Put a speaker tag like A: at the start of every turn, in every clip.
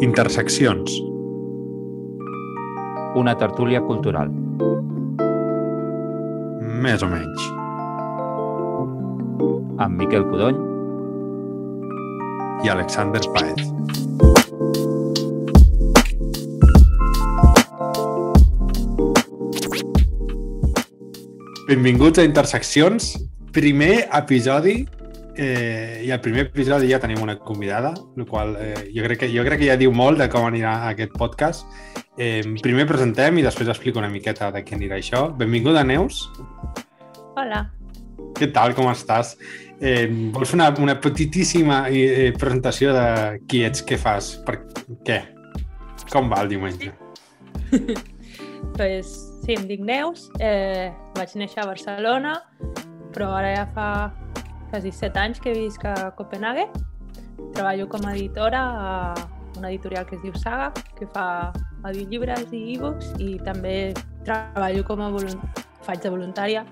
A: Interseccions.
B: Una tertúlia cultural.
A: Més o menys.
B: Amb Miquel Codony
A: I Alexander Paez. Benvinguts a Interseccions, primer episodi eh, i al primer episodi ja tenim una convidada, el qual eh, jo, crec que, jo crec que ja diu molt de com anirà aquest podcast. Eh, primer presentem i després explico una miqueta de què anirà això. Benvinguda, Neus.
C: Hola.
A: Què tal, com estàs? Eh, vols fer una, una petitíssima eh, presentació de qui ets, què fas, per què? Com va el diumenge?
C: pues, sí, em dic Neus, eh, vaig néixer a Barcelona, però ara ja fa quasi set anys que visc a Copenhague. Treballo com a editora a una editorial que es diu Saga, que fa audiollibres i e-books, i també treballo com a volunt faig de voluntària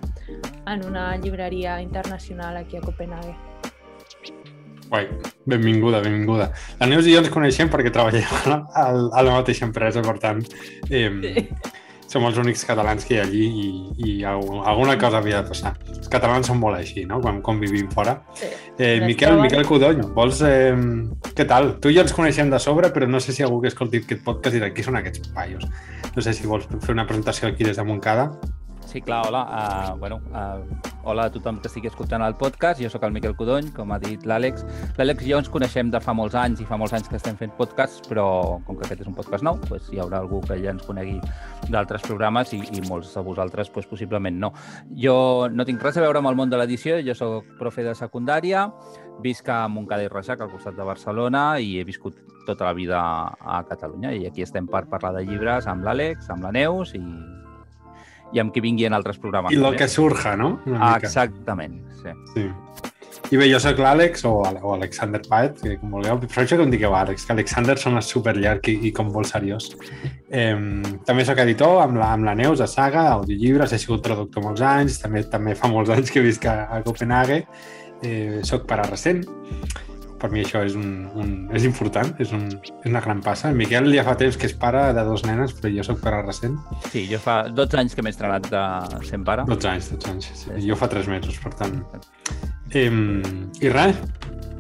C: en una llibreria internacional aquí a Copenhague.
A: Guai, benvinguda, benvinguda. La Neus i jo ens coneixem perquè treballem a, a la mateixa empresa, per tant, eh, sí. Som els únics catalans que hi ha allí i, i alguna cosa havia de passar. Els catalans són molt així, no?, quan, quan vivim fora. Sí. Eh, Miquel, Miquel Codony, vols... Eh, què tal? Tu i jo ens coneixem de sobre, però no sé si algú que escolti aquest podcast dirà qui són aquests paios. No sé si vols fer una presentació aquí des de Montcada.
B: Sí, clar, hola. Uh, bueno, uh, hola a tothom que estigui escoltant el podcast. Jo sóc el Miquel Codony, com ha dit l'Àlex. L'Àlex i jo ens coneixem de fa molts anys i fa molts anys que estem fent podcasts, però com que aquest és un podcast nou, doncs hi haurà algú que ja ens conegui d'altres programes i, i molts de vosaltres doncs, possiblement no. Jo no tinc res a veure amb el món de l'edició, jo sóc profe de secundària, visc a Montcada i Reixac, al costat de Barcelona, i he viscut tota la vida a Catalunya. I aquí estem per parlar de llibres amb l'Àlex, amb la Neus i i amb qui vingui en altres programes.
A: I el que surja, no?
B: Ah, exactament, sí. sí.
A: I bé, jo sóc l'Àlex o, o Alexander Paet, que com vulgueu, però això que em digueu Àlex, que Alexander sona superllarg i, i com molt seriós. Eh, també sóc editor amb la, amb la Neus a Saga, audiollibres, he sigut traductor molts anys, també també fa molts anys que visc a, a Copenhague, eh, sóc pare recent, per mi això és, un, un, és important, és, un, és una gran passa. El Miquel ja fa temps que és pare de dos nenes, però jo sóc pare recent.
B: Sí, jo fa 12 anys que m'he estrenat de sent pare.
A: 12 anys, 12 anys. Sí. sí. Jo fa 3 mesos, per tant. Eh, I res,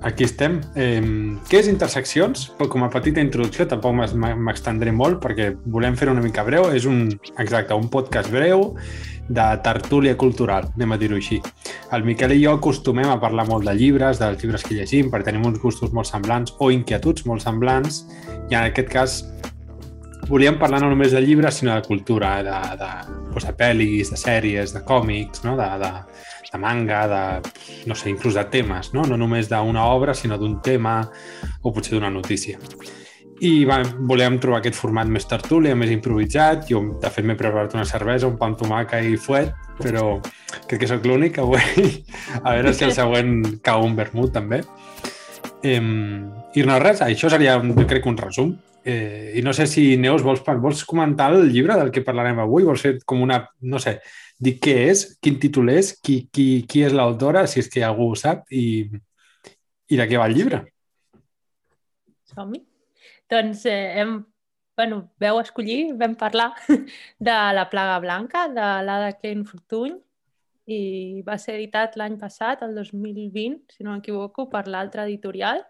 A: aquí estem. Eh, què és Interseccions? Com a petita introducció, tampoc m'extendré molt perquè volem fer una mica breu. És un, exacte, un podcast breu de tertúlia cultural, anem a dir-ho així. El Miquel i jo acostumem a parlar molt de llibres, dels llibres que llegim, perquè tenim uns gustos molt semblants o inquietuds molt semblants, i en aquest cas volíem parlar no només de llibres, sinó de cultura, de, de, doncs de pel·lis, de sèries, de còmics, no? de, de, de manga, de, no sé, inclús de temes, no, no només d'una obra, sinó d'un tema o potser d'una notícia i va, volíem trobar aquest format més tertúlia, més improvisat. Jo, de fet, m'he preparat una cervesa, un pa amb tomaca i fuet, però crec que sóc l'únic avui. A veure si el següent cau un vermut, també. Eh, I no, res, això seria, jo crec, un resum. Eh, I no sé si, Neus, vols, vols comentar el llibre del que parlarem avui? Vols fer com una, no sé, dir què és, quin títol és, qui, qui, qui és l'autora, si és que algú ho sap, i, i de què va el llibre.
C: Som-hi. Doncs eh, hem, bueno, veu escollir, vam parlar de La plaga blanca, de l'Ada Klein Fortuny, i va ser editat l'any passat, el 2020, si no m'equivoco, per l'altra editorial.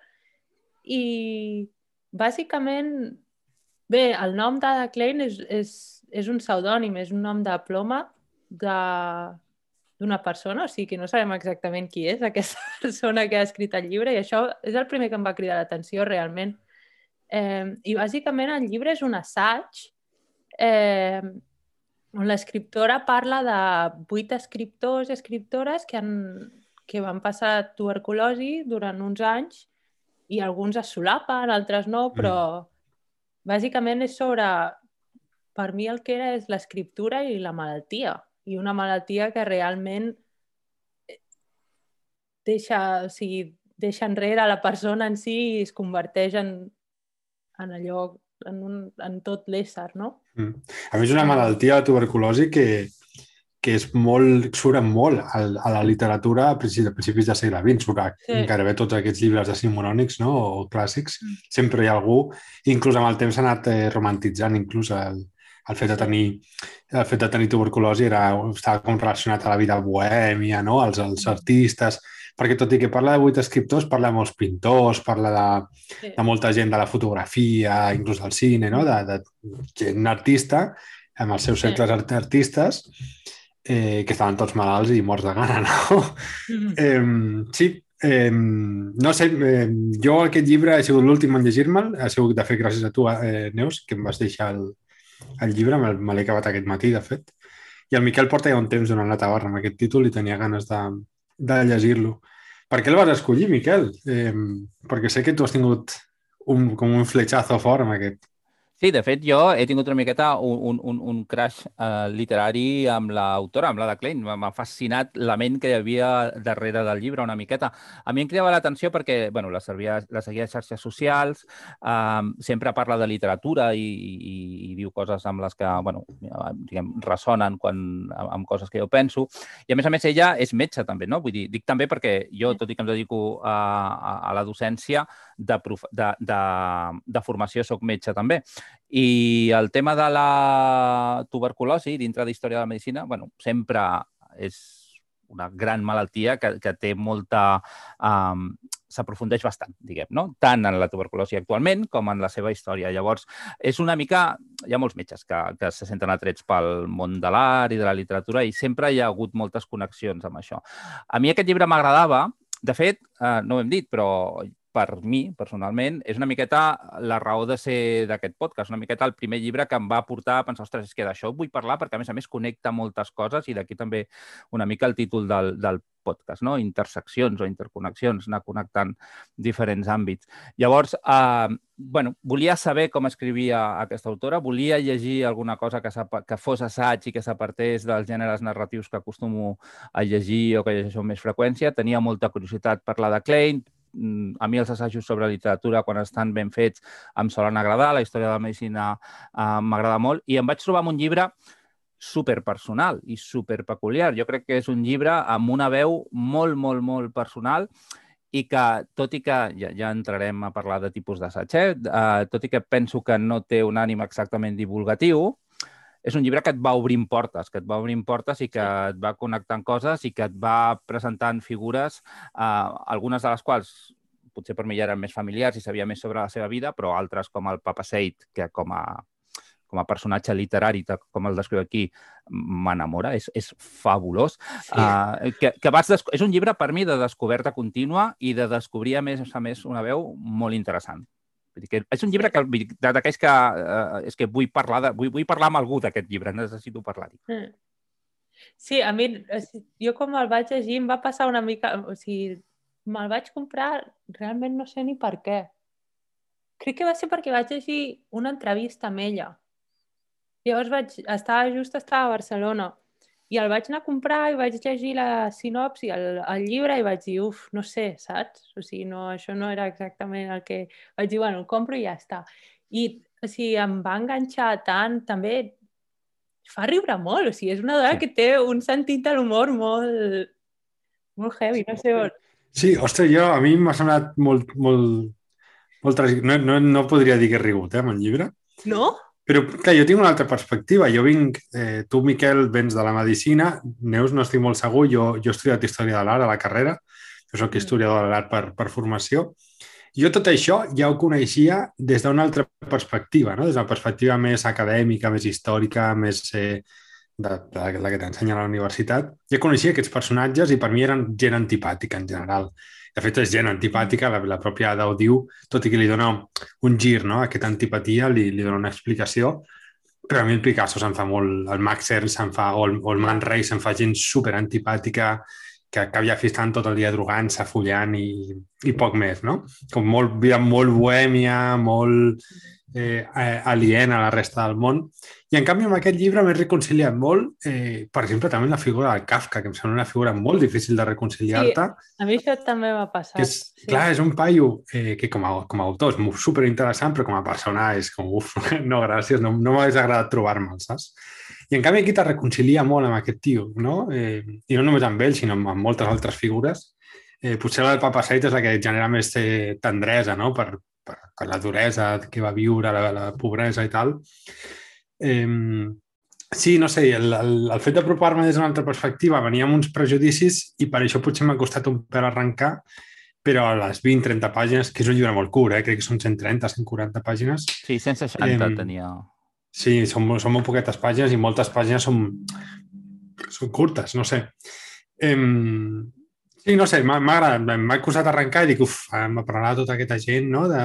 C: I bàsicament, bé, el nom d'Ada Klein és, és, és un pseudònim, és un nom de ploma d'una persona, o sigui que no sabem exactament qui és aquesta persona que ha escrit el llibre i això és el primer que em va cridar l'atenció realment Eh, I bàsicament el llibre és un assaig eh, on l'escriptora parla de vuit escriptors i escriptores que, han, que van passar tuberculosi durant uns anys i alguns es solapen, altres no, mm. però mm. bàsicament és sobre, per mi el que era és l'escriptura i la malaltia, i una malaltia que realment deixa, o sigui, deixa enrere la persona en si i es converteix en, en allò, en, un, en tot l'ésser, no?
A: Mm. A més, una malaltia, de tuberculosi, que, que és molt, surt molt a, a la literatura a principis, a principis del segle XX, surt a
C: Sí.
A: gairebé tots aquests llibres decimonònics no? o clàssics,
C: Mm.
A: sempre hi ha algú, inclús amb el temps s'ha anat eh, romantitzant, inclús el, el fet de tenir el fet de tenir tuberculosi era, estava com relacionat a la vida bohèmia, no? als, als
C: Mm.
A: artistes, perquè tot i que parla de vuit escriptors, parla de molts pintors, parla de,
C: Sí.
A: de molta gent de la fotografia, inclús del cine, no? de, de gent artista, amb els seus
C: Sí.
A: cercles art artistes, eh, que estaven tots malalts i morts de gana, no?
C: Mm.
A: Eh, sí, eh, no sé, eh, jo aquest llibre ha sigut l'últim en llegir-me'l, ha sigut de fet gràcies a tu, eh, Neus, que em vas deixar el, el llibre, me l'he acabat aquest matí, de fet. I el Miquel porta ja un temps donant la tabarra amb aquest títol i tenia ganes de, de llegir-lo. Per què el vas escollir, Miquel? Eh, perquè sé que tu has tingut un, com un fletxazo fort amb aquest.
B: Sí, de fet, jo he tingut una miqueta un, un, un, crash uh, literari amb l'autora, amb la de Klein. M'ha- fascinat la ment que hi havia darrere del llibre una miqueta. A mi em cridava l'atenció perquè bueno, la, servia, la seguia a xarxes socials, um, sempre parla de literatura i, i, i diu coses amb les que bueno, diguem, ressonen quan, amb, amb coses que jo penso. I a més a més ella és metge també, no? Vull dir, dic també perquè jo, tot i que em dedico a, a, a la docència, de, de, de, de formació soc metge també. I el tema de la tuberculosi dintre d'història de la medicina, bueno, sempre és una gran malaltia que, que té molta... Um, s'aprofundeix bastant, diguem, no? Tant en la tuberculosi actualment com en la seva història. Llavors, és una mica... Hi ha molts metges que, que se senten atrets pel món de l'art i de la literatura i sempre hi ha hagut moltes connexions amb això. A mi aquest llibre m'agradava. De fet, eh, no ho hem dit, però per mi, personalment, és una miqueta la raó de ser d'aquest podcast, una miqueta el primer llibre que em va portar a pensar, ostres, és que d'això vull parlar perquè, a més a més, connecta moltes coses i d'aquí també una mica el títol del, del podcast, no? interseccions o interconnexions, anar connectant diferents àmbits. Llavors, eh, bueno, volia saber com escrivia aquesta autora, volia llegir alguna cosa que, que fos assaig i que s'apartés dels gèneres narratius que acostumo a llegir o que llegeixo amb més freqüència. Tenia molta curiositat per la de Klein, a mi els assajos sobre literatura, quan estan ben fets, em solen agradar, la història de la medicina eh, m'agrada molt, i em vaig trobar amb un llibre super personal i super peculiar. Jo crec que és un llibre amb una veu molt, molt, molt personal i que, tot i que ja, ja entrarem a parlar de tipus d'assaig, eh? tot i que penso que no té un ànim exactament divulgatiu, és un llibre que et va obrint portes, que et va obrint portes i que et va connectant coses i que et va presentant figures, uh, algunes de les quals potser per mi ja eren més familiars i sabia més sobre la seva vida, però altres com el Papa Seid, que com a com a personatge literari, com el descriu aquí, m'enamora, és, és fabulós. Sí. Uh, que, que vas és un llibre, per mi, de descoberta contínua i de descobrir, a més a més, una veu molt interessant. Vull dir que és un llibre que, d'aquells que, uh, és que vull parlar, de, vull, vull parlar amb algú d'aquest llibre, necessito parlar-hi.
C: Mm. Sí, a mi, jo com el vaig llegir em va passar una mica... O sigui, me'l vaig comprar, realment no sé ni per què. Crec que va ser perquè vaig llegir una entrevista amb ella. Llavors vaig, estava just estava a Barcelona i el vaig anar a comprar i vaig llegir la sinopsi, el, el llibre i vaig dir, uf, no sé, saps? O sigui, no, això no era exactament el que... Vaig dir, bueno, el compro i ja està. I, o sigui, em va enganxar tant, també fa riure molt, o sigui, és una dona sí. que té un sentit de l'humor molt, molt heavy, no sé on.
A: Sí, ostres, jo, a mi m'ha semblat molt, molt, molt tràgic. No, no, no podria dir que he rigut, eh, amb el llibre.
C: No?
A: Però, clar, jo tinc una altra perspectiva. Jo vinc... Eh, tu, Miquel, vens de la medicina. Neus, no estic molt segur. Jo, jo he estudiat Història de l'Art a la carrera. Jo soc historiador de l'art per, per formació. Jo tot això ja ho coneixia des d'una altra perspectiva, no? des d'una perspectiva més acadèmica, més històrica, més eh, de, de, la que t'ensenya a la universitat. Ja coneixia aquests personatges i per mi eren gent antipàtica en general. De fet, és gent antipàtica, la, la pròpia Ada ho diu, tot i que li dona un gir, no? Aquesta antipatia li, li dona una explicació, però a mi el Picasso se'n fa molt, el Max Ernst se'n fa, o el, o el Man Ray se'n fa gent super antipàtica, que acaba fistant tot el dia drogant-se, follant i, i poc més, no? Com molt, vida molt bohèmia, molt eh, aliena a la resta del món. I en canvi amb aquest llibre m'he reconciliat molt, eh, per exemple, també la figura del Kafka, que em sembla una figura molt difícil de reconciliar-te.
C: Sí, a mi això també m'ha passat.
A: Que és, sí. Clar, és un paio eh, que com a, com a autor és superinteressant, però com a persona és com, uf, no, gràcies, no, no m'hagués agradat trobar-me'l, saps? I en canvi aquí te reconcilia molt amb aquest tio, no? Eh, I no només amb ell, sinó amb, amb moltes altres figures. Eh, potser la del Papa Sait és la que genera més eh, tendresa, no? Per, per, per la duresa que va viure, la, la pobresa i tal. Eh, sí, no sé, el, el, el fet d'apropar-me des d'una altra perspectiva venia amb uns prejudicis i per això potser m'ha costat un pèl arrencar, però a les 20-30 pàgines, que és un llibre molt curt, eh? crec que són 130, 140 pàgines.
B: Sí, 160 eh, tenia.
A: Sí, són, són molt poquetes pàgines i moltes pàgines són, són curtes, no sé. Eh, sí, no sé, m'ha agradat, m'ha costat arrencar i dic, uf, m'ha parlat tota aquesta gent, no?, de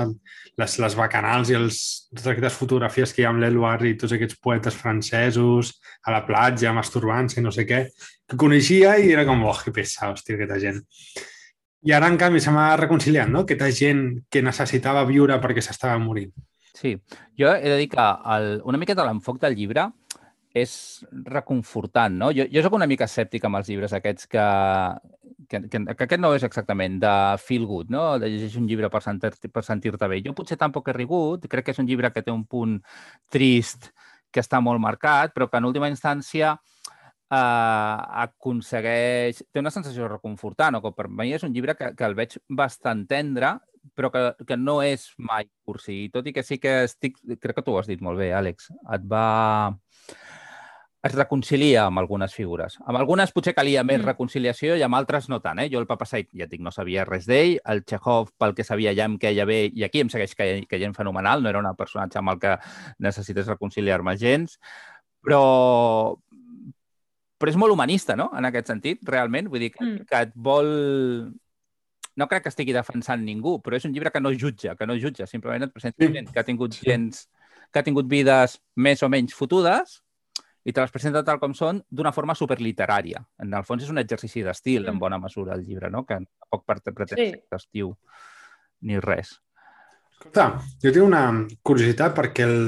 A: les, les bacanals i els, totes aquestes fotografies que hi ha amb l'Eluard i tots aquests poetes francesos a la platja, masturbant-se, no sé què, que coneixia i era com, oh, que pesa, hòstia, aquesta gent. I ara, en canvi, se m'ha reconciliat, no? Aquesta gent que necessitava viure perquè s'estava morint.
B: Sí, jo he de dir que el, una miqueta l'enfoc del llibre és reconfortant, no? Jo, jo sóc una mica escèptic amb els llibres aquests que, que, que, que aquest no és exactament de feel good, no? De llegir un llibre per sentir-te per sentir bé. Jo potser tampoc he rigut, crec que és un llibre que té un punt trist que està molt marcat, però que en última instància eh, aconsegueix... Té una sensació reconfortant, o que per mi és un llibre que, que el veig bastant tendre, però que, que no és mai cursi. Tot i que sí que estic... Crec que tu ho has dit molt bé, Àlex. Et va es reconcilia amb algunes figures. Amb algunes potser calia més mm. reconciliació i amb altres no tant. Eh? Jo el Papa Said, ja dic, no sabia res d'ell. El Chekhov, pel que sabia, ja em queia bé i aquí em segueix caient fenomenal. No era un personatge amb el que necessites reconciliar-me gens. Però, però és molt humanista, no?, en aquest sentit, realment. Vull dir que, mm. que et vol... No crec que estigui defensant ningú, però és un llibre que no jutja, que no jutja, simplement et presenta gent que ha tingut gens, que ha tingut vides més o menys fotudes i te les presenta tal com són d'una forma superliterària. En el fons és un exercici d'estil, mm. en bona mesura, el llibre, no? que tampoc pretén sí. ser estiu ni res.
A: Escolta, jo tinc una curiositat perquè el,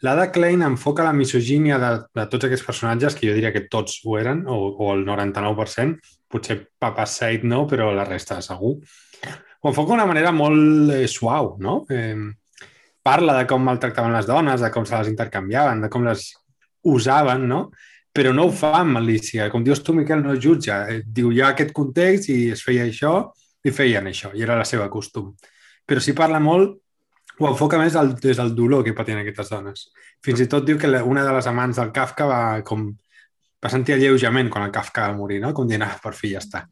A: L'Ada Klein enfoca la misogínia de, de tots aquests personatges, que jo diria que tots ho eren, o, o el 99%, potser Papa Said no, però la resta segur. Ho enfoca d'una manera molt eh, suau, no? Eh, parla de com maltractaven les dones, de com se les intercanviaven, de com les usaven, no? Però no ho fa amb malícia. Com dius tu, Miquel, no jutja. Eh, diu, hi ha aquest context i es feia això i feien això, i era la seva costum. Però sí parla molt ho enfoca més el, des del dolor que patien aquestes dones. Fins i tot diu que una de les amants del Kafka va, com, va sentir alleujament quan el Kafka va morir, no? com dient, ah, per fi ja està.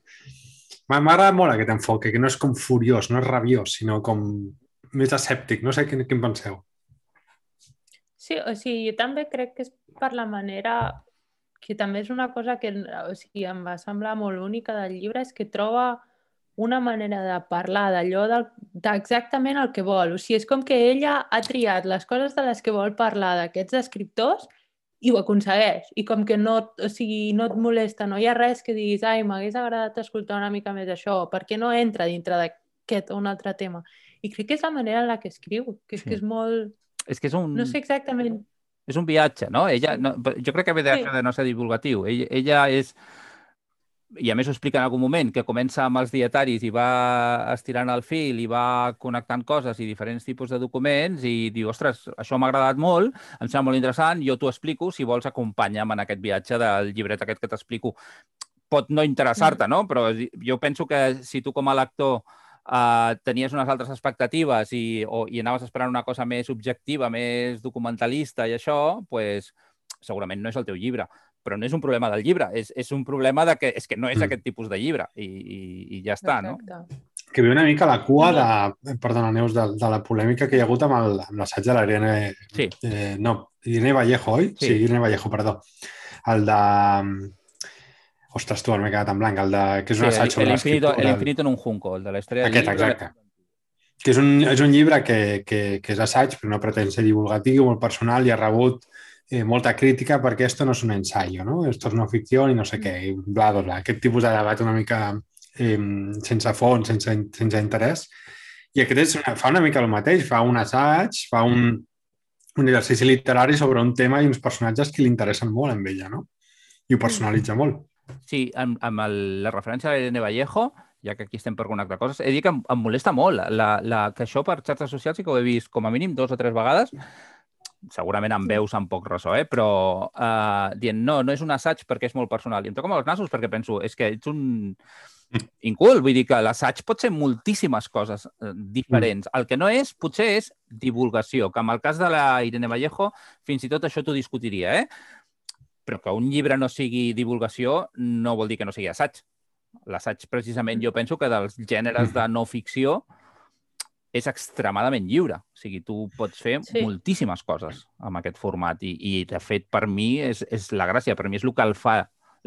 A: M'agrada molt aquest enfoque, que no és com furiós, no és rabiós, sinó com més escèptic. No sé què, què en penseu.
C: Sí, o sigui, jo també crec que és per la manera que també és una cosa que o sigui, em va semblar molt única del llibre, és que troba una manera de parlar d'allò d'exactament el que vol. O sigui, és com que ella ha triat les coses de les que vol parlar d'aquests escriptors i ho aconsegueix. I com que no, o sigui, no et molesta, no hi ha res que diguis ai, m'hagués agradat escoltar una mica més això, perquè no entra dintre d'aquest o un altre tema. I crec que és la manera en la que escriu, que és sí. que és molt...
B: És que és un...
C: No sé exactament...
B: És un viatge, no? Ella, no jo crec que ve de, sí. de no ser divulgatiu. Ella, ella és i a més ho explica en algun moment, que comença amb els dietaris i va estirant el fil i va connectant coses i diferents tipus de documents i diu, ostres, això m'ha agradat molt, em sembla molt interessant, jo t'ho explico, si vols acompanya'm en aquest viatge del llibret aquest que t'explico. Pot no interessar-te, mm. no? Però jo penso que si tu com a lector Uh, tenies unes altres expectatives i, o, i anaves esperant una cosa més objectiva, més documentalista i això, pues, segurament no és el teu llibre però no és un problema del llibre, és, és un problema de que, és que no és mm. aquest tipus de llibre i, i, i ja està, Exacte. no?
A: Que ve una mica la cua de, perdona, Neus, de, de la polèmica que hi ha hagut amb l'assaig de l'Irene...
B: Sí.
A: Eh, no, Irene Vallejo, oi? Sí. sí, Irene Vallejo, perdó. El de... Ostres, tu, m'he quedat en blanc. El de... que és un sí, assaig sobre
B: l'escriptura. El infinito en un junco, el de la història
A: Aquest, exacte. Que és un, és un llibre que, que, que és assaig, però no pretén ser divulgatiu, molt personal i ha rebut eh, molta crítica perquè esto no és un ensayo, no? Esto és una ficció i no sé què, i bla, bla, bla. Aquest tipus de debat una mica eh, sense fons, sense, sense interès. I aquest és una, fa una mica el mateix, fa un assaig, fa un, un exercici literari sobre un tema i uns personatges que li interessen molt amb ella, no? I ho personalitza molt.
B: Sí, amb, amb el, la referència a l'Irene Vallejo, ja que aquí estem per altra cosa, he dit que em, em molesta molt la, la, que això per xarxes socials sí que ho he vist com a mínim dos o tres vegades, segurament amb veus amb poc ressò, eh? però uh, dient no, no és un assaig perquè és molt personal. I em toca amb els nassos perquè penso, és que ets un incul, vull dir que l'assaig pot ser moltíssimes coses eh, diferents. El que no és, potser és divulgació, que en el cas de la Irene Vallejo fins i tot això t'ho discutiria, eh? Però que un llibre no sigui divulgació no vol dir que no sigui assaig. L'assaig, precisament, jo penso que dels gèneres de no ficció és extremadament lliure. O sigui, tu pots fer sí. moltíssimes coses amb aquest format i, i de fet, per mi és, és la gràcia. Per mi és el que el fa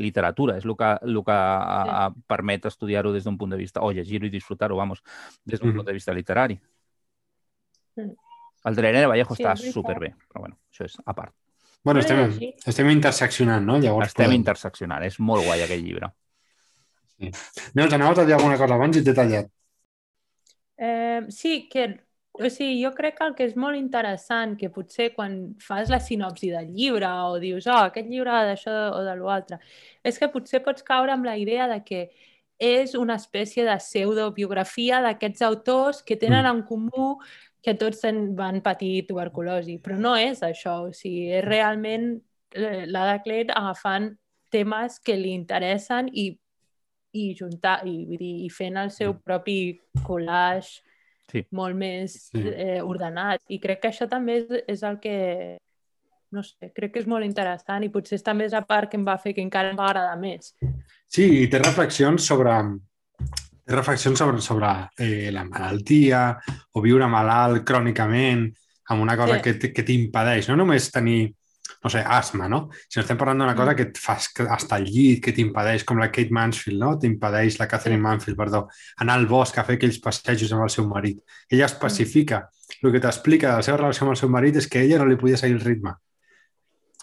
B: literatura, és el que, el que sí. a, a, permet estudiar-ho des d'un punt de vista, o llegir-ho i disfrutar-ho, vamos, des d'un mm. punt de vista literari. Mm. El Drenera Vallejo sí, està superbé, però bueno, això és a part.
A: Bueno, estem, estem interseccionant, no?
B: Llavors, estem podem... interseccionant, és molt guai aquest llibre.
A: Sí. Neus, anaves a dir alguna cosa abans i t'he tallat.
C: Eh, sí, que o sigui, jo crec que el que és molt interessant, que potser quan fas la sinopsi del llibre o dius, oh, aquest llibre d'això o de l'altre, és que potser pots caure amb la idea de que és una espècie de pseudobiografia d'aquests autors que tenen mm. en comú que tots van patir tuberculosi, però no és això, o sigui, és realment eh, l'Ada Clet agafant temes que li interessen i i juntar i, vull dir, i fent el seu mm. propi collage sí. molt més sí. eh, ordenat. I crec que això també és, és el que, no sé, crec que és molt interessant i potser és també és a part que em va fer que encara em va agradar més.
A: Sí, i té reflexions sobre reflexions sobre, sobre eh, la malaltia o viure malalt crònicament amb una cosa sí. que, que t'impedeix no només tenir no sé, asma, no? Si no estem parlant d'una cosa mm. que et fas estar al llit, que t'impedeix, com la Kate Mansfield, no? T'impedeix, la Catherine Mansfield, perdó, anar al bosc a fer aquells passejos amb el seu marit. Ella mm. especifica, el que t'explica de la seva relació amb el seu marit és que ella no li podia seguir el ritme.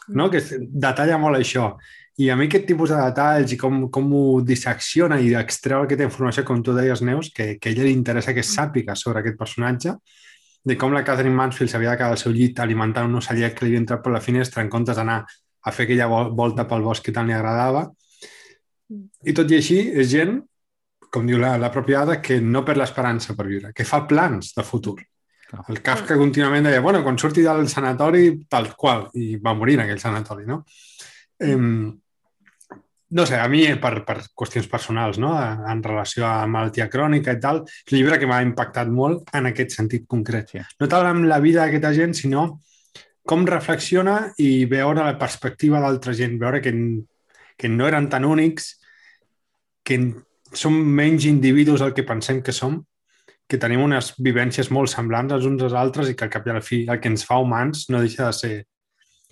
A: No? Mm. Que detalla molt això. I a mi aquest tipus de detalls i com, com ho dissecciona i extreu aquesta informació, com tu deies, Neus, que, que a ella li interessa que sàpiga sobre aquest personatge, de com la Catherine Mansfield s'havia de quedar al seu llit alimentant un ocellet que li havia entrat per la finestra en comptes d'anar a fer aquella volta pel bosc que tant li agradava. I tot i així, és gent, com diu la, la pròpia Ada, que no per l'esperança per viure, que fa plans de futur. El Kafka contínuament deia, bueno, quan surti del sanatori, tal qual, i va morir en aquell sanatori, no? Eh, no sé, a mi per, per qüestions personals, no? en relació a malaltia crònica i tal, és un llibre que m'ha impactat molt en aquest sentit concret. Sí. No tant amb la vida d'aquesta gent, sinó com reflexiona i veure la perspectiva d'altra gent, veure que, que no eren tan únics, que som menys individus del que pensem que som, que tenim unes vivències molt semblants els uns als altres i que al cap i a la fi el que ens fa humans no deixa de ser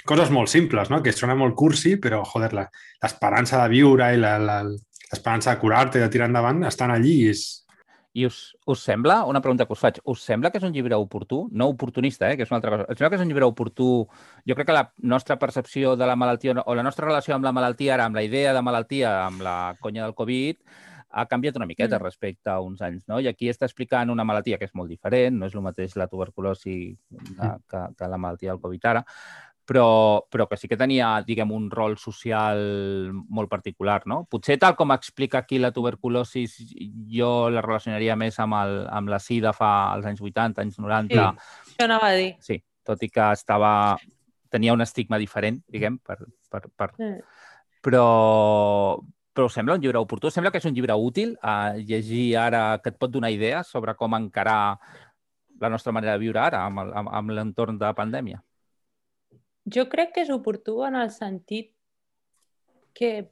A: coses molt simples, no? que sona molt cursi, però, joder, l'esperança de viure i l'esperança de curar-te i de tirar endavant estan allí. És...
B: I us, us sembla, una pregunta que us faig, us sembla que és un llibre oportú? No oportunista, eh? que és una altra cosa. Us sembla que és un llibre oportú? Jo crec que la nostra percepció de la malaltia o la nostra relació amb la malaltia ara, amb la idea de malaltia, amb la conya del Covid, ha canviat una miqueta mm. respecte a uns anys, no? I aquí està explicant una malaltia que és molt diferent, no és el mateix la tuberculosi que, que, que la malaltia del Covid ara, però, però que sí que tenia, diguem, un rol social molt particular, no? Potser tal com explica aquí la tuberculosi, jo la relacionaria més amb, el, amb la sida fa als anys 80, anys 90.
C: Sí, això anava a dir.
B: Sí, tot i que estava... tenia un estigma diferent, diguem, per... per, per... Sí. Però, però sembla un llibre oportú, sembla que és un llibre útil a llegir ara, que et pot donar idees sobre com encarar la nostra manera de viure ara amb, l'entorn de pandèmia.
C: Jo crec que és oportú en el sentit que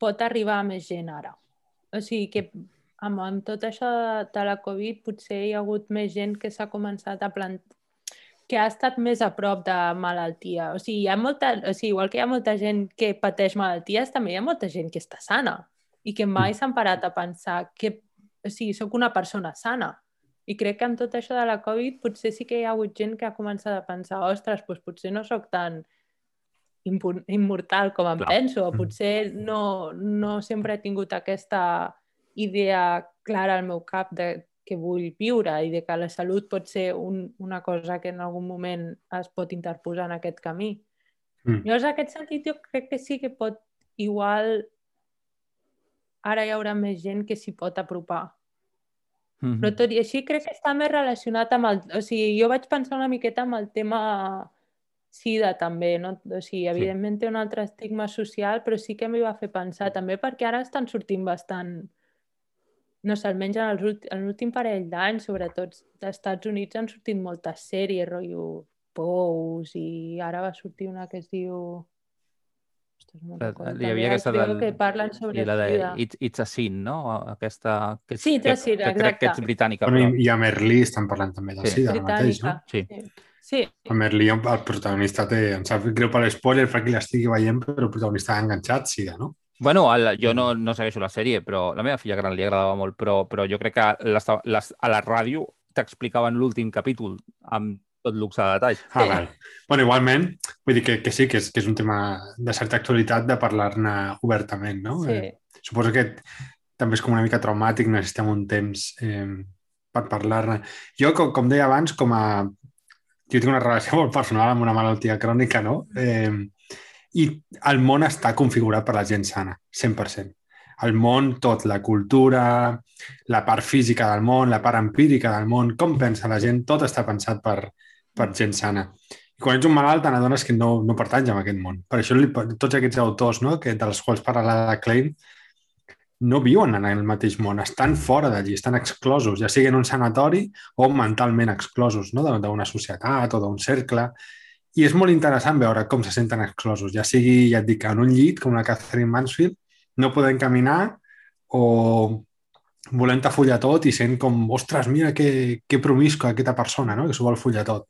C: pot arribar a més gent ara. O sigui que amb, amb tot això de, de la Covid potser hi ha hagut més gent que s'ha començat a plantar que ha estat més a prop de malaltia. O sigui, hi ha molta, o sigui, igual que hi ha molta gent que pateix malalties, també hi ha molta gent que està sana i que mai s'han parat a pensar que, o sigui, sóc una persona sana. I crec que amb tot això de la Covid potser sí que hi ha hagut gent que ha començat a pensar ostres, doncs potser no sóc tan immortal com em Clar. penso, o mm. potser no, no sempre he tingut aquesta idea clara al meu cap de que vull viure i de que la salut pot ser un, una cosa que en algun moment es pot interposar en aquest camí. Mm. Llavors, en aquest sentit, jo crec que sí que pot igual ara hi haurà més gent que s'hi pot apropar Mm -hmm. Però tot i així crec que està més relacionat amb el... O sigui, jo vaig pensar una miqueta amb el tema sida també, no? O sigui, evidentment té un altre estigma social, però sí que m'hi va fer pensar, també perquè ara estan sortint bastant, no sé, almenys en l'últim parell d'anys, sobretot dels Estats Units, han sortit moltes sèries, rotllo Pous, i ara va sortir una que es diu... Ostres, no
B: hi havia aquesta del-
C: que parlen sobre
B: I la de. It's, It's a Sin, no? Aquesta... Que, és-
C: Sí, It's a
B: que,
C: Sin,
B: que crec que
C: exacte.
B: ets britànica,
A: Bueno,
B: però...
A: i, I a Merlí estan parlant també del
B: Sí.
A: SIDA ara mateix, no?
B: Sí.
C: Sí,
A: A Merlí el protagonista té... Em sap greu per l'espoiler per qui l'estigui veient, però el protagonista ha enganxat SIDA, no?
B: Bueno, el, jo no, no segueixo la sèrie, però la meva filla gran li agradava molt, però, però jo crec que les, les, a la ràdio t'explicaven l'últim capítol amb tot luxe de detalls.
A: Ah, val. Bueno, igualment, vull dir que, que sí, que és, que és un tema de certa actualitat de parlar-ne obertament, no?
C: sí.
A: Eh, suposo que també és com una mica traumàtic, necessitem un temps eh, per parlar-ne. Jo, com, com deia abans, com a... Jo tinc una relació molt personal amb una malaltia crònica, no? Eh, I el món està configurat per la gent sana, 100%. El món, tot, la cultura, la part física del món, la part empírica del món, com pensa la gent, tot està pensat per, per gent sana. I quan ets un malalt te n'adones que no, no pertanys a aquest món. Per això tots aquests autors no, que, dels quals parla la Klein no viuen en el mateix món, estan fora d'allí, estan exclosos, ja sigui en un sanatori o mentalment exclosos no? D'una societat o d'un cercle. I és molt interessant veure com se senten exclosos, ja sigui, ja et dic, en un llit, com la Catherine Mansfield, no podem caminar o volent follar tot i sent com, ostres, mira que, que promiscua aquesta persona, no? que s'ho vol follar tot.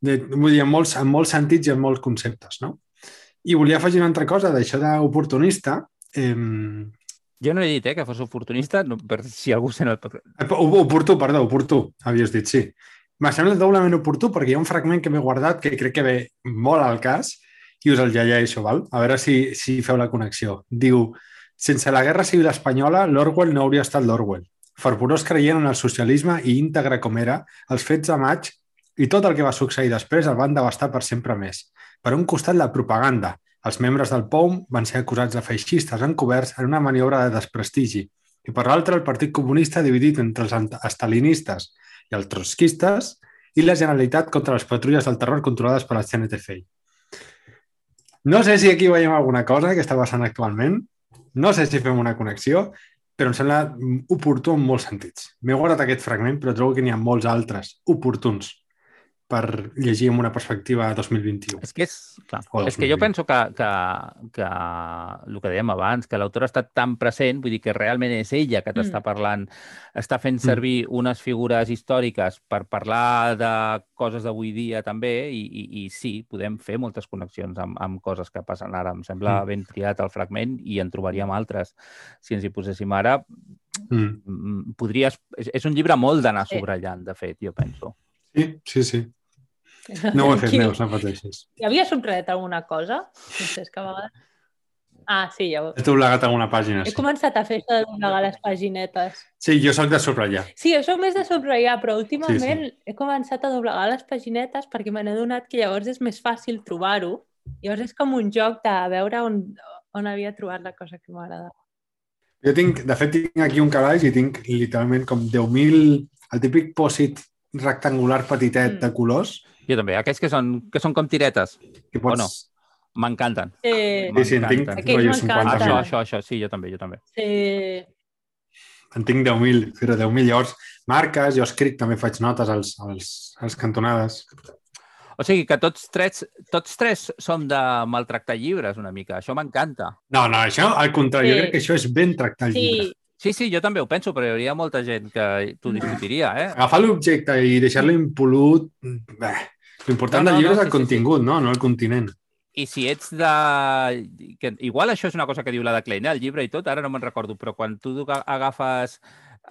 A: De, vull dir, en molts, en molts sentits i en molts conceptes, no? I volia afegir una altra cosa d'això d'oportunista. Eh,
B: Jo no he dit eh, que fos oportunista, no, per si algú sent el podcast.
A: oportú, perdó, oportú, havies dit, sí. M'ha semblat doblement oportú perquè hi ha un fragment que m'he guardat que crec que ve molt al cas i us el llegeixo, val? a veure si, si feu la connexió. Diu, sense la Guerra Civil Espanyola, l'Orwell no hauria estat l'Orwell. Fervorós creient en el socialisme i íntegre com era, els fets de maig i tot el que va succeir després el van devastar per sempre més. Per un costat, la propaganda. Els membres del POUM van ser acusats de feixistes encoberts en una maniobra de desprestigi. I per l'altre, el Partit Comunista dividit entre els estalinistes i els trotskistes i la Generalitat contra les patrulles del terror controlades per la CNTFI. No sé si aquí veiem alguna cosa que està passant actualment, no sé si fem una connexió, però em sembla oportú en molts sentits. M'he guardat aquest fragment, però trobo que n'hi ha molts altres oportuns per llegir amb una perspectiva 2021.
B: És que, és, clar, és que jo
A: 2020.
B: penso que, que, que el que dèiem abans, que l'autora ha estat tan present, vull dir que realment és ella que t'està
C: Mm.
B: parlant, està fent servir unes figures històriques per parlar de coses d'avui dia també, i, i, i sí, podem fer moltes connexions amb, amb coses que passen ara. Em sembla
A: Mm.
B: ben triat el fragment i en trobaríem altres. Si ens hi poséssim ara,
A: Mm.
B: mm, podries... És, és un llibre molt d'anar
C: Sí.
B: subratllant, de fet, jo penso.
A: Sí, sí, sí. No ho he fet, Neus, no pateixis.
C: Hi havia subratllat alguna cosa? No és que a vegades... Ah, sí, ja ho...
A: He doblegat alguna pàgina,
C: He
A: sí.
C: començat a fer això de doblegar les paginetes.
A: Sí, jo sóc de subratllar.
C: Sí, jo soc més de subratllar, però últimament he començat a doblegar les paginetes perquè me n'he donat que llavors és més fàcil trobar-ho. Llavors és com un joc de veure on, on havia trobat la cosa que m'agradava.
A: Jo tinc, de fet, tinc aquí un calaix i tinc literalment com 10.000... El típic pòsit rectangular petitet
C: Mm.
A: de colors
B: Jo també, aquells que són, que són com tiretes,
A: que pots...
B: Bueno. m'encanten.
C: Sí,
A: Sí, sí, en tinc.
C: Aquells
A: rotllo
C: m'encanten.
A: 50.000.
B: Això, això, això, sí, jo també, jo també.
C: sí.
A: En tinc 10.000, però 10.000 llavors marques, jo escric, també faig notes als, als, als cantonades.
B: O sigui que tots tres, tots tres som de maltractar llibres una mica. Això m'encanta.
A: No, no, això, al contrari,
C: Sí.
A: jo crec que això és ben tractar
C: Sí,
A: llibre.
B: Sí, sí, jo també ho penso, però hi hauria molta gent que t'ho discutiria, eh?
A: Agafar l'objecte i deixar-lo impolut... Bé, l'important
B: No, no,
A: del llibre
B: no,
A: és el
B: sí, sí, sí.
A: contingut, no? No el continent.
B: I si ets de... Que, igual això és una cosa que diu la de Klein, eh? el llibre i tot, ara no me'n recordo, però quan tu aga- agafes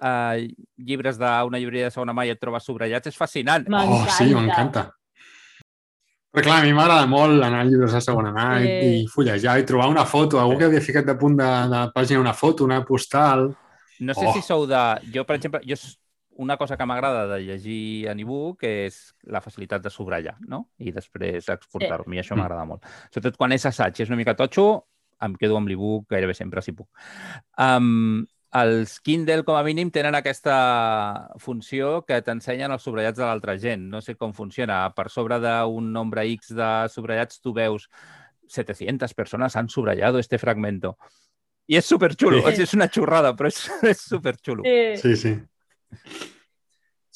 B: eh, llibres d'una llibreria de segona mà i et trobes subratllats, és fascinant.
A: Oh, sí, m'encanta. Però clar, a mi m'agrada molt anar a llibres de segona mà i,
C: Sí.
A: i fullejar i trobar una foto, algú que havia ficat de punt de, de pàgina una foto, una postal...
B: No sé
A: Oh.
B: si sou de... Jo, per exemple, jo una cosa que m'agrada de llegir en e-book és la facilitat de subratllar, no? I després exportar-ho. A mi això
A: Mm.
B: m'agrada molt. Sobretot quan és assaig i és una mica totxo, em quedo amb l'e-book gairebé sempre, si puc. Um, els Kindle, com a mínim, tenen aquesta funció que t'ensenyen els subratllats de l'altra gent. No sé com funciona. Per sobre d'un nombre X de subratllats tu veus 700 persones han subrayado este fragmento. I és superxulo. Sí. És una xurrada, però és, és superxulo.
A: Sí, sí. Sí,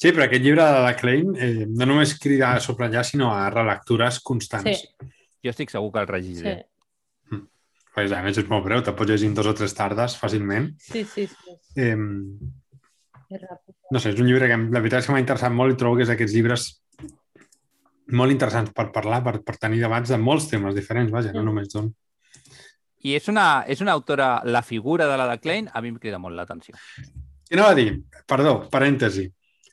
A: però aquest llibre de la Klein eh, no només crida a subratllar, sinó a relectures constants.
B: Sí. Jo estic segur que el regiré. Sí.
A: Pues, a més, és molt breu, te pots llegir en dos o tres tardes fàcilment.
C: Sí, sí, sí.
A: Eh, no sé, és un llibre que la veritat és que m'ha interessat molt i trobo que és d'aquests llibres molt interessants per parlar, per, per tenir debats de molts temes diferents, vaja, mm. no només d'un.
B: I és una, és una autora, la figura de la de Klein, a mi em crida molt l'atenció.
A: I anava a dir, perdó, parèntesi,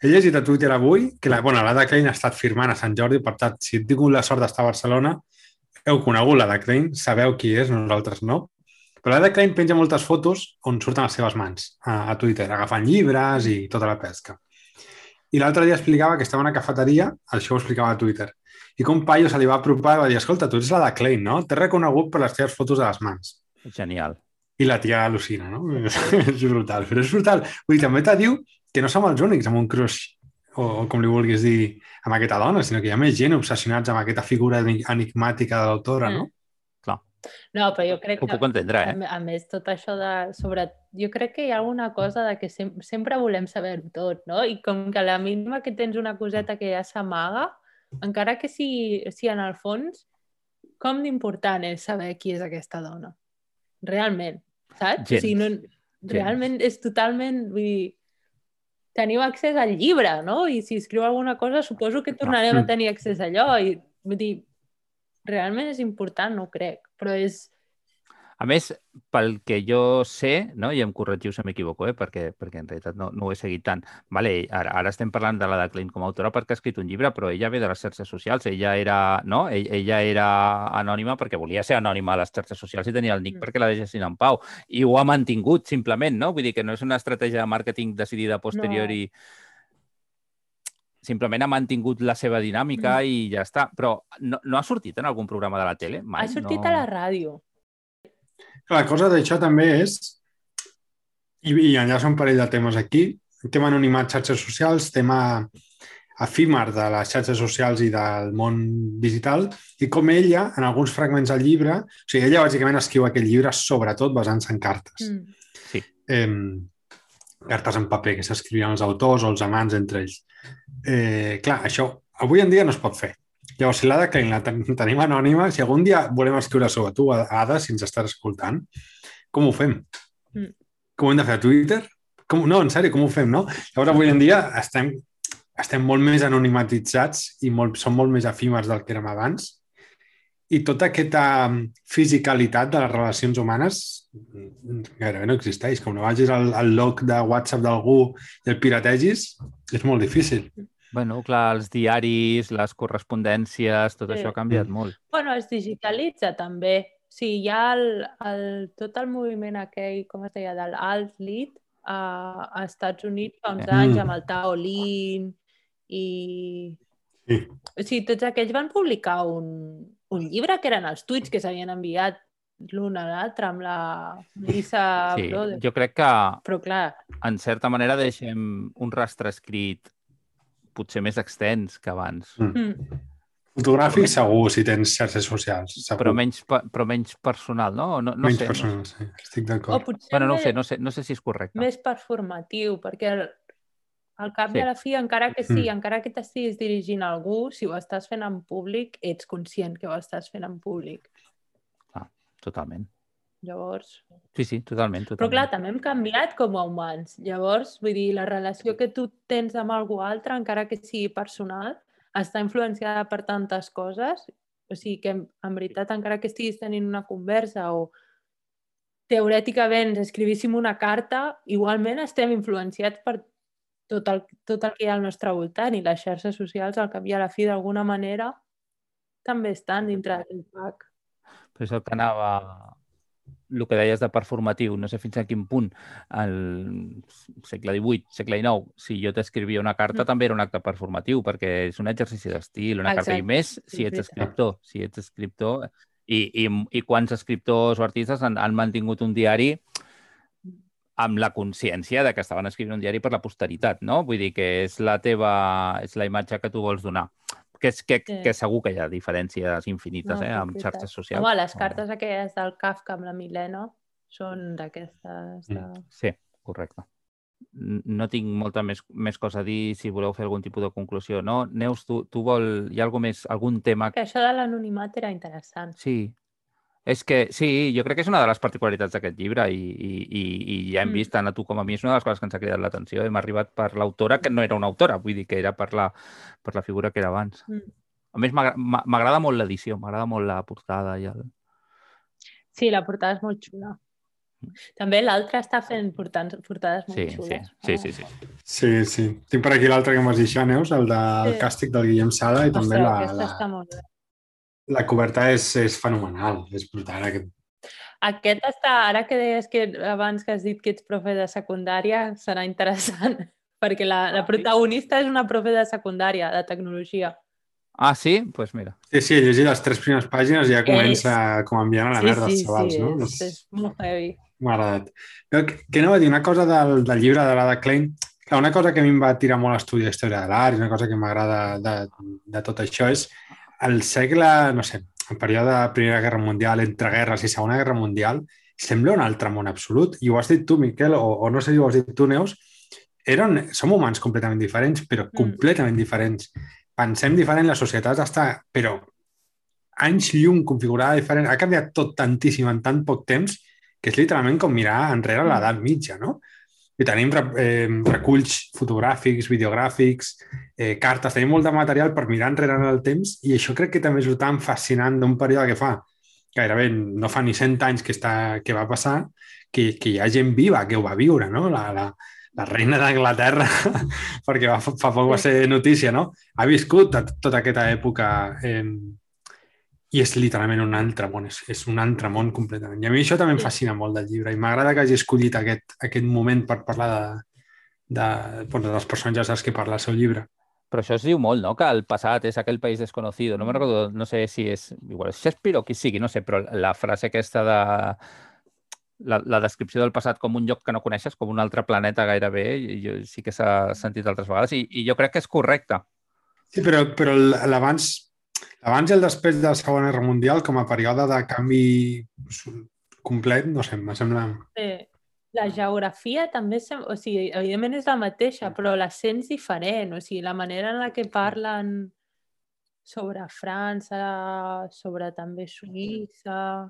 A: he llegit a Twitter avui que la, bueno, la Klein ha estat firmant a Sant Jordi, per tant, si he tingut la sort d'estar a Barcelona, heu conegut la Klein, sabeu qui és, nosaltres no. Però la Klein penja moltes fotos on surten les seves mans a, a Twitter, agafant llibres i tota la pesca. I l'altre dia explicava que estava a una cafeteria, això ho explicava a Twitter, i com paio se li va apropar i va dir, escolta, tu ets la de Klein, no? T'he reconegut per les teves fotos de les mans.
B: Genial.
A: I la tia al·lucina, no? és brutal, però és brutal. Vull dir, també te diu que no som els únics amb un crush o, o com li vulguis dir, amb aquesta dona, sinó que hi ha més gent obsessionats amb aquesta figura enigmàtica de l'autora, no?
B: Mm. Clar.
C: No, però jo crec
B: Ho que... puc entendre, eh?
C: A, a més, tot això de... Sobre... Jo crec que hi ha alguna cosa de que sem sempre volem saber-ho tot, no? I com que a la mínima que tens una coseta que ja s'amaga, encara que si, si en el fons, com d'important és saber qui és aquesta dona? Realment, saps?
B: Gens. O sigui, no,
C: realment Gens. és totalment... Vull dir, teniu accés al llibre, no? I si escriu alguna cosa, suposo que tornarem no. a tenir accés a allò. I, vull dir, realment és important, no crec, però és...
B: A més, pel que jo sé, no? i em corregiu si m'equivoco, eh? perquè, perquè en realitat no, no ho he seguit tant. Vale, ara, ara estem parlant de la de Klein com a autora perquè ha escrit un llibre, però ella ve de les xarxes socials. Ella era, no? ella era anònima perquè volia ser anònima a les xarxes socials i tenia el nick mm. perquè la deixessin en pau. I ho ha mantingut, simplement, no? Vull dir que no és una estratègia de màrqueting decidida posteriori no simplement ha mantingut la seva dinàmica mm. i ja està. Però no, no ha sortit en algun programa de la tele? Mai?
C: Ha sortit
B: no...
C: a la ràdio.
A: La cosa d'això també és, i, i enllaça un parell de temes aquí, tema anonimat xarxes socials, tema efímer de les xarxes socials i del món digital, i com ella, en alguns fragments del llibre, o sigui, ella bàsicament escriu aquest llibre sobretot basant-se en cartes.
B: Mm. Sí.
A: Eh, cartes en paper que s'escrivien els autors o els amants entre ells. Eh, clar, això avui en dia no es pot fer. Llavors, si l'Ada Klein la ten tenim anònima, si algun dia volem escriure sobre tu, Ada, si ens estàs escoltant, com ho fem? Mm. Com ho hem de fer a Twitter? Com, no, en sèrio, com ho fem, no? Llavors, avui en dia estem, estem molt més anonimatitzats i molt, som molt més efímers del que érem abans i tota aquesta fisicalitat de les relacions humanes gairebé no existeix. Com no vagis al, al log de WhatsApp d'algú i el pirategis, és molt difícil.
B: Bueno, clar, els diaris, les correspondències, tot sí. això ha canviat molt.
C: Bueno, es digitalitza també. Sí, hi ha el, el, tot el moviment aquell, com es deia, del alt lead a, a Estats Units fa uns mm. anys amb el Tao Lin i... Sí. O sigui, tots aquells van publicar un, un llibre que eren els tuits que s'havien enviat l'un a l'altre amb la Lisa
B: sí,
C: Brothers.
B: Jo crec que,
C: Però, clar...
B: en certa manera, deixem un rastre escrit potser més extens que abans. Mm.
A: mm. Fotogràfic segur, si tens xarxes socials. Segur.
B: Però menys, però menys personal, no? no, no
A: menys
B: sé,
A: personal,
B: no
A: sí. Estic d'acord.
B: Bueno, no sé, no sé, no sé si és correcte.
C: Més performatiu, perquè el, al cap sí. i a la fi, encara que sí, mm. encara que t'estiguis dirigint a algú, si ho estàs fent en públic, ets conscient que ho estàs fent en públic.
B: Ah, totalment.
C: Llavors...
B: Sí, sí, totalment, totalment.
C: Però clar, també hem canviat com a humans. Llavors, vull dir, la relació que tu tens amb algú altre, encara que sigui personal, està influenciada per tantes coses. O sigui que, en veritat, encara que estiguis tenint una conversa o teorèticament escrivíssim una carta, igualment estem influenciats per tot el, tot el que hi ha al nostre voltant i les xarxes socials, al cap i a la fi, d'alguna manera, també estan dintre d'aquest pack.
B: Però és el que anava el que deies de performatiu, no sé fins a quin punt, al segle XVIII, segle XIX, si jo t'escrivia una carta, mm. també era un acte performatiu, perquè és un exercici d'estil, una Exacte. carta, i més si ets escriptor. Si ets escriptor, i, i, i quants escriptors o artistes han, han mantingut un diari amb la consciència de que estaven escrivint un diari per la posteritat, no? Vull dir que és la teva... és la imatge que tu vols donar. Que, és, que,
C: Sí.
B: que segur que hi ha diferències infinites,
C: No,
B: eh, amb xarxes socials.
C: Home, les cartes aquelles del Kafka amb la Milena són d'aquestes... De...
B: Sí, correcte. No tinc molta més, més cosa a dir si voleu fer algun tipus de conclusió, no? Neus, tu, tu vol... Hi ha algú més, algun tema
C: Que això de l'anonimat era interessant.
B: Sí. És que, sí, jo crec que és una de les particularitats d'aquest llibre i, i, i, i ja hem
C: Mm.
B: vist, tant a tu com a mi, és una de les coses que ens ha cridat l'atenció. Hem arribat per l'autora, que no era una autora, vull dir que era per la, per la figura que era abans.
C: Mm.
B: A més, m'agra- m'a- m'agrada molt l'edició, m'agrada molt la portada i el...
C: Sí, la portada és molt xula. També l'altre està fent portades, portades molt
B: Sí, sí,
C: xules.
B: sí, sí, sí.
A: Sí, sí. Tinc per aquí l'altre que m'has dit, Neus, el del
C: Sí.
A: càstig del Guillem Sala, i també
C: Ostres,
A: la,
C: aquesta
A: la,
C: està molt bé.
A: La coberta és, és fenomenal, és brutal. Aquest...
C: Aquest està, ara que deies que abans que has dit que ets profe de secundària, serà interessant, perquè la, la protagonista és una profe de secundària, de tecnologia.
B: Ah, sí? Doncs pues mira.
A: Sí, sí, he llegit les tres primeres pàgines i ja comença com enviant a la merda els xavals,
C: sí,
A: no?
C: és, és molt heavy.
A: M'ha agradat. Però que, que anava a dir una cosa del, del llibre de l'Ada Klein. Clar, una cosa que a mi em va tirar molt a estudiar història de l'art i una cosa que m'agrada de, de tot això és el segle, no sé, en període de Primera Guerra Mundial, entre guerres i Segona Guerra Mundial, sembla un altre món absolut. I ho has dit tu, Miquel, o, o no sé si ho has dit tu, Neus, eren, som humans completament diferents, però
C: Mm.
A: completament diferents. Pensem diferent, la societat està, però anys llum configurada diferent. Ha canviat tot tantíssim en tan poc temps que és literalment com mirar enrere l'edat mitja, no? I tenim re- eh, reculls fotogràfics, videogràfics, eh, cartes, tenim molt de material per mirar enrere en el temps i això crec que també és tan fascinant d'un període que fa gairebé no fa ni 100 anys que, està, que va passar, que, que hi ha gent viva que ho va viure, no? La, la, la reina d'Anglaterra, perquè va, fa poc va ser notícia, no? Ha viscut tot- tota aquesta època eh, i és literalment un altre món, és, és un altre món completament. I a mi això també em fascina molt del llibre i m'agrada que hagi escollit aquest, aquest moment per parlar de, de, bueno, dels personatges dels que parla el seu llibre.
B: Però això es diu molt, no? Que el passat és aquell país desconocido. No me recordo, no sé si és... Igual és Shakespeare o qui sigui, no sé, però la frase aquesta de... La, la descripció del passat com un lloc que no coneixes, com un altre planeta gairebé, i jo sí que s'ha sentit altres vegades, i, i jo crec que és correcte.
A: Sí, però, però l'abans l'abans i el després de la Segona Guerra Mundial com a període de canvi complet, no sé, em sembla...
C: Sí. La geografia també, sem- o sigui, evidentment és la mateixa, però la sents diferent, o sigui, la manera en la que parlen sobre França, sobre també Suïssa...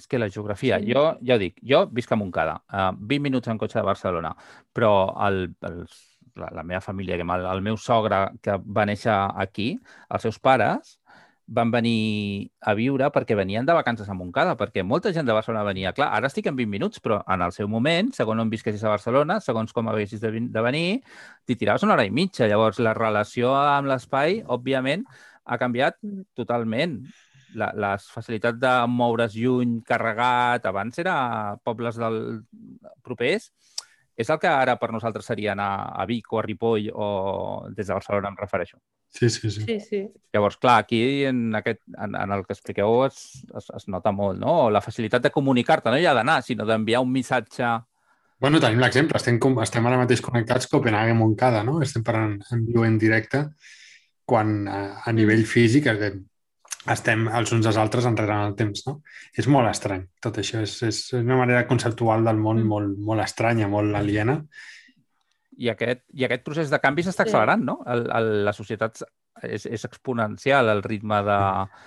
B: És que la geografia,
C: Sí.
B: jo ja ho dic, jo visc a Montcada, uh, 20 minuts en cotxe de Barcelona, però el, el, la, la meva família, diguem, el, el meu sogre que va néixer aquí, els seus pares van venir a viure perquè venien de vacances a Montcada, perquè molta gent de Barcelona venia. Clar, ara estic en 20 minuts, però en el seu moment, segons on visquessis a Barcelona, segons com haguessis de, de venir, t'hi tiraves una hora i mitja. Llavors, la relació amb l'espai, òbviament, ha canviat totalment. La, les facilitats de moure's lluny, carregat, abans era pobles del propers, és el que ara per nosaltres seria anar a Vic o a Ripoll o des de Barcelona em refereixo.
A: Sí, sí, sí.
C: Sí, sí.
B: Llavors, clar, aquí en, aquest, en, en el que expliqueu es, es, es nota molt, no? La facilitat de comunicar-te, no ja d'anar, sinó d'enviar un missatge...
A: Bueno, tenim l'exemple. Estem, com, estem ara mateix connectats Copenhague-Montcada, no? Estem parlant en viu en directe quan a, a nivell físic eh, estem els uns als altres enrere en el temps, no? És molt estrany, tot això. És, és una manera conceptual del món
C: Mm.
A: molt, molt estranya, molt aliena.
B: I aquest, i aquest procés de canvi s'està
C: Sí.
B: accelerant, no? El, el, la societat és, és exponencial, el ritme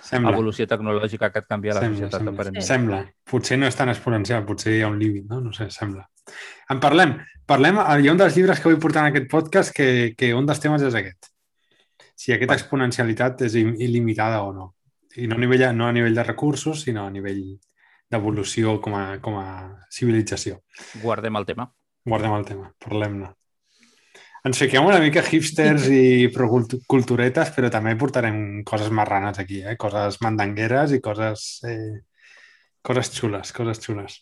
A: Sembla,
B: d'evolució tecnològica que et canvia la
A: Sembla,
B: societat.
A: sembla.
B: aparentment.
A: sembla. Potser no és tan exponencial, potser hi ha un límit, no? No sé, sembla. En parlem. Parlem, hi ha un dels llibres que vull portar en aquest podcast que, que un dels temes és aquest. Si aquesta exponencialitat és il- il·limitada o no. I no a nivell, no a nivell de recursos, sinó a nivell d'evolució com, a, com a civilització.
B: Guardem el tema.
A: Guardem el tema, parlem-ne. Ens fiquem una mica hipsters i culturetes, però també portarem coses marranes aquí, eh? coses mandangueres i coses, eh, coses xules, coses xules.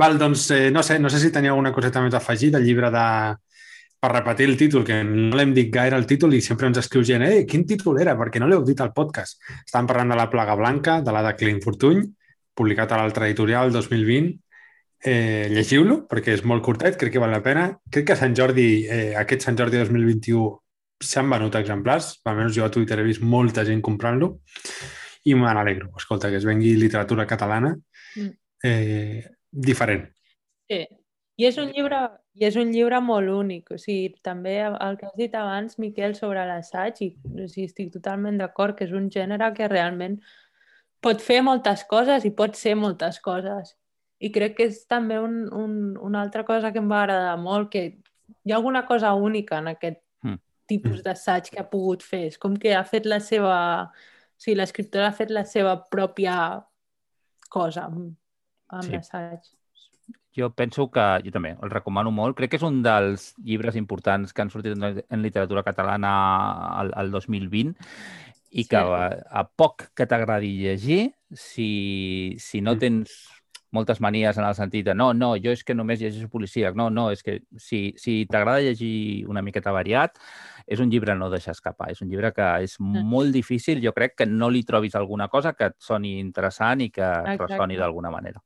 A: Val, doncs, eh, no sé, no sé si teniu alguna coseta més a afegir del llibre de... Per repetir el títol, que no l'hem dit gaire el títol i sempre ens escriu gent, eh, quin títol era? Perquè no l'heu dit al podcast. Estàvem parlant de La plaga blanca, de la de Clint Fortuny, publicat a l'altre editorial 2020, eh, llegiu-lo, perquè és molt curtet, crec que val la pena. Crec que a Sant Jordi, eh, aquest Sant Jordi 2021, s'han venut exemplars, almenys jo a Twitter he vist molta gent comprant-lo, i me n'alegro. Escolta, que es vengui literatura catalana
C: Mm.
A: eh, diferent.
C: Sí. I és un llibre, i és un llibre molt únic. O sigui, també el que has dit abans, Miquel, sobre l'assaig, i o sigui, estic totalment d'acord que és un gènere que realment pot fer moltes coses i pot ser moltes coses. I crec que és també un, un, una altra cosa que em va agradar molt, que hi ha alguna cosa única en aquest
B: Mm.
C: tipus d'assaig que ha pogut fer. És com que ha fet la seva... O sigui, l'escriptora ha fet la seva pròpia cosa amb, amb
B: Sí.
C: l'assaig.
B: Jo penso que, jo també, el recomano molt. Crec que és un dels llibres importants que han sortit en, literatura catalana al, al 2020 i que
C: Sí.
B: a, a poc que t'agradi llegir, si, si no
A: Mm.
B: tens moltes manies en el sentit de no, no, jo és que només llegeixo policíac, no, no, és que si, si t'agrada llegir una miqueta variat, és un llibre no deixar escapar. És un llibre que és molt difícil, jo crec que no li trobis alguna cosa que et soni interessant i que et
C: Exacte.
B: ressoni d'alguna manera.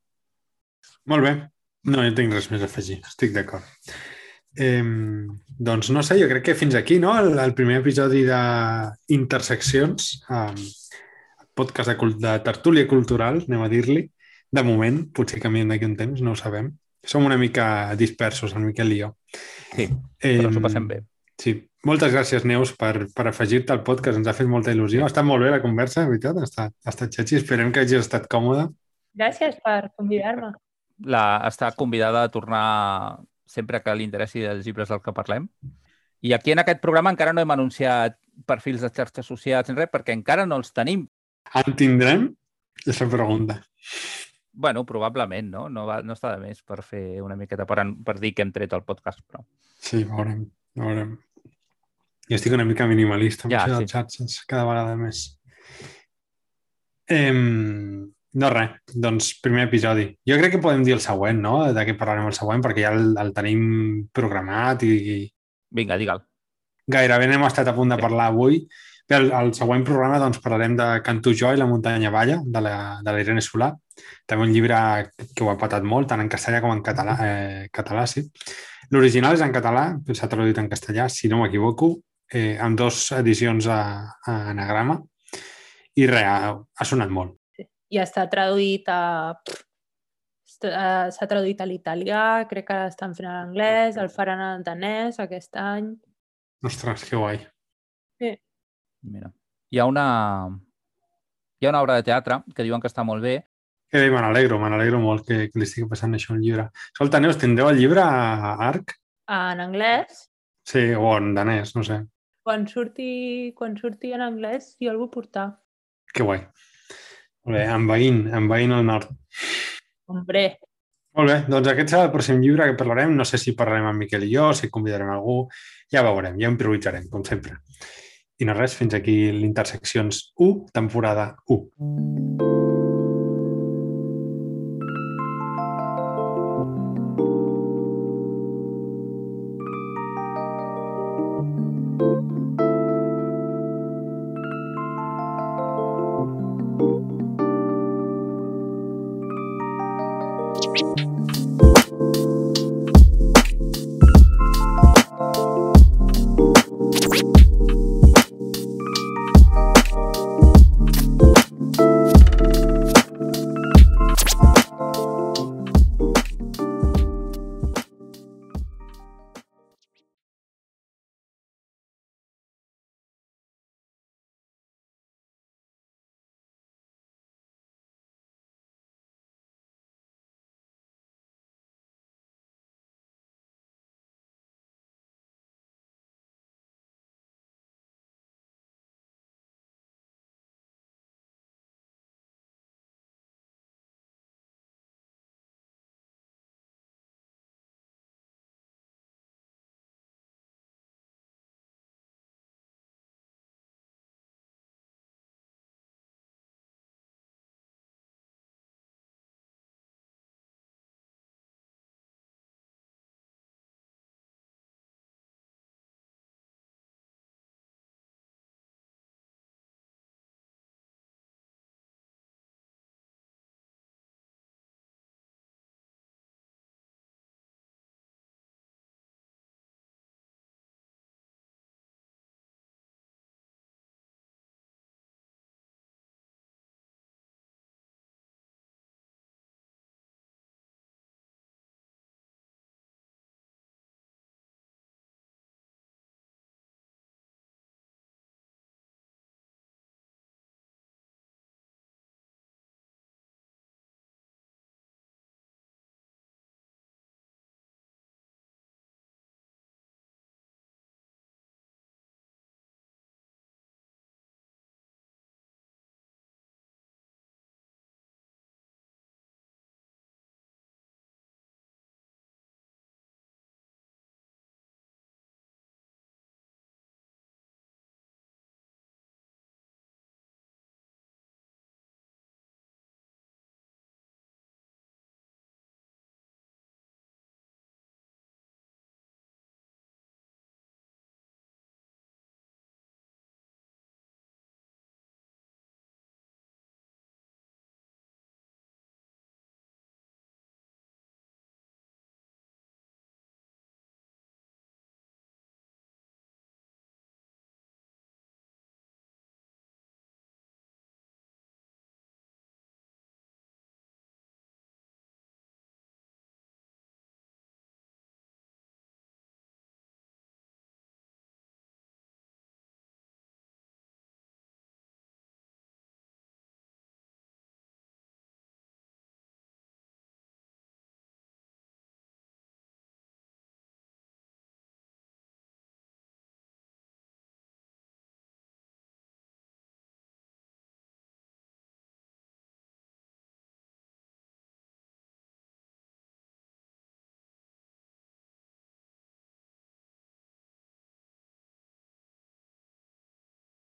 A: Molt bé. No, no tinc res més a afegir. Estic d'acord. Eh, doncs no sé, jo crec que fins aquí, no? El, el primer episodi d'Interseccions, eh, podcast de, de tertúlia cultural, anem a dir-li. De moment, potser canviem d'aquí un temps, no ho sabem. Som una mica dispersos, Miquel i jo.
B: Sí,
A: Eh,
B: però ens ho passem bé.
A: Sí. Moltes gràcies, Neus, per, per afegir-te al podcast. Ens ha fet molta il·lusió. Ha estat molt bé la conversa, de veritat. Ha estat, ha estat xatxi. Esperem que hagis estat còmode.
C: Gràcies per convidar-me.
B: La, està convidada a tornar sempre que li interessi dels llibres del que parlem. I aquí en aquest programa encara no hem anunciat perfils de xarxes socials ni res, perquè encara no els tenim.
A: En tindrem? És la pregunta.
B: bueno, probablement, no? No, va, no està de més per fer una miqueta, per, per dir que hem tret el podcast, però...
A: Sí, veurem, veurem. Jo estic una mica minimalista amb
B: Ja,
A: això
B: sí.
A: de xarxes, cada vegada més. Eh, no res, doncs primer episodi. Jo crec que podem dir el següent, no? De què parlarem el següent, perquè ja el, el tenim programat i, i
B: Vinga, digue'l.
A: gairebé n'hem estat a punt de parlar avui. Bé, al, al següent programa doncs, parlarem de Canto jo i la muntanya balla, de la, de la Irene Solà. També un llibre que ho ha patat molt, tant en castellà com en català. Eh, català sí. L'original és en català, s'ha traduït en castellà, si no m'equivoco, eh, amb dos edicions a, a anagrama. I res, ha, ha sonat molt.
C: I està traduït a... està- S'ha traduït a l'italià, crec que ara estan fent a l'anglès, el faran en danès aquest any.
A: Ostres, que guai.
B: Mira. Hi ha una... Hi ha una obra de teatre que diuen que està molt bé.
A: Que bé, me n'alegro, me n'alegro molt que, que li estigui passant això al llibre. Escolta, Neus, tindreu el llibre a Arc?
C: En anglès,
A: Sí, o en danès, no sé.
C: quan surti, quan surti en anglès, jo el vull portar.
A: Que guai. Molt bé, envaint, envaint el nord.
C: Hombre,
A: Molt bé, doncs aquest serà el pròxim llibre que parlarem. No sé si parlarem amb Miquel i jo, si convidarem algú. Ja veurem, ja improvisarem, com sempre. I no res, fins aquí l'Interseccions 1, temporada 1.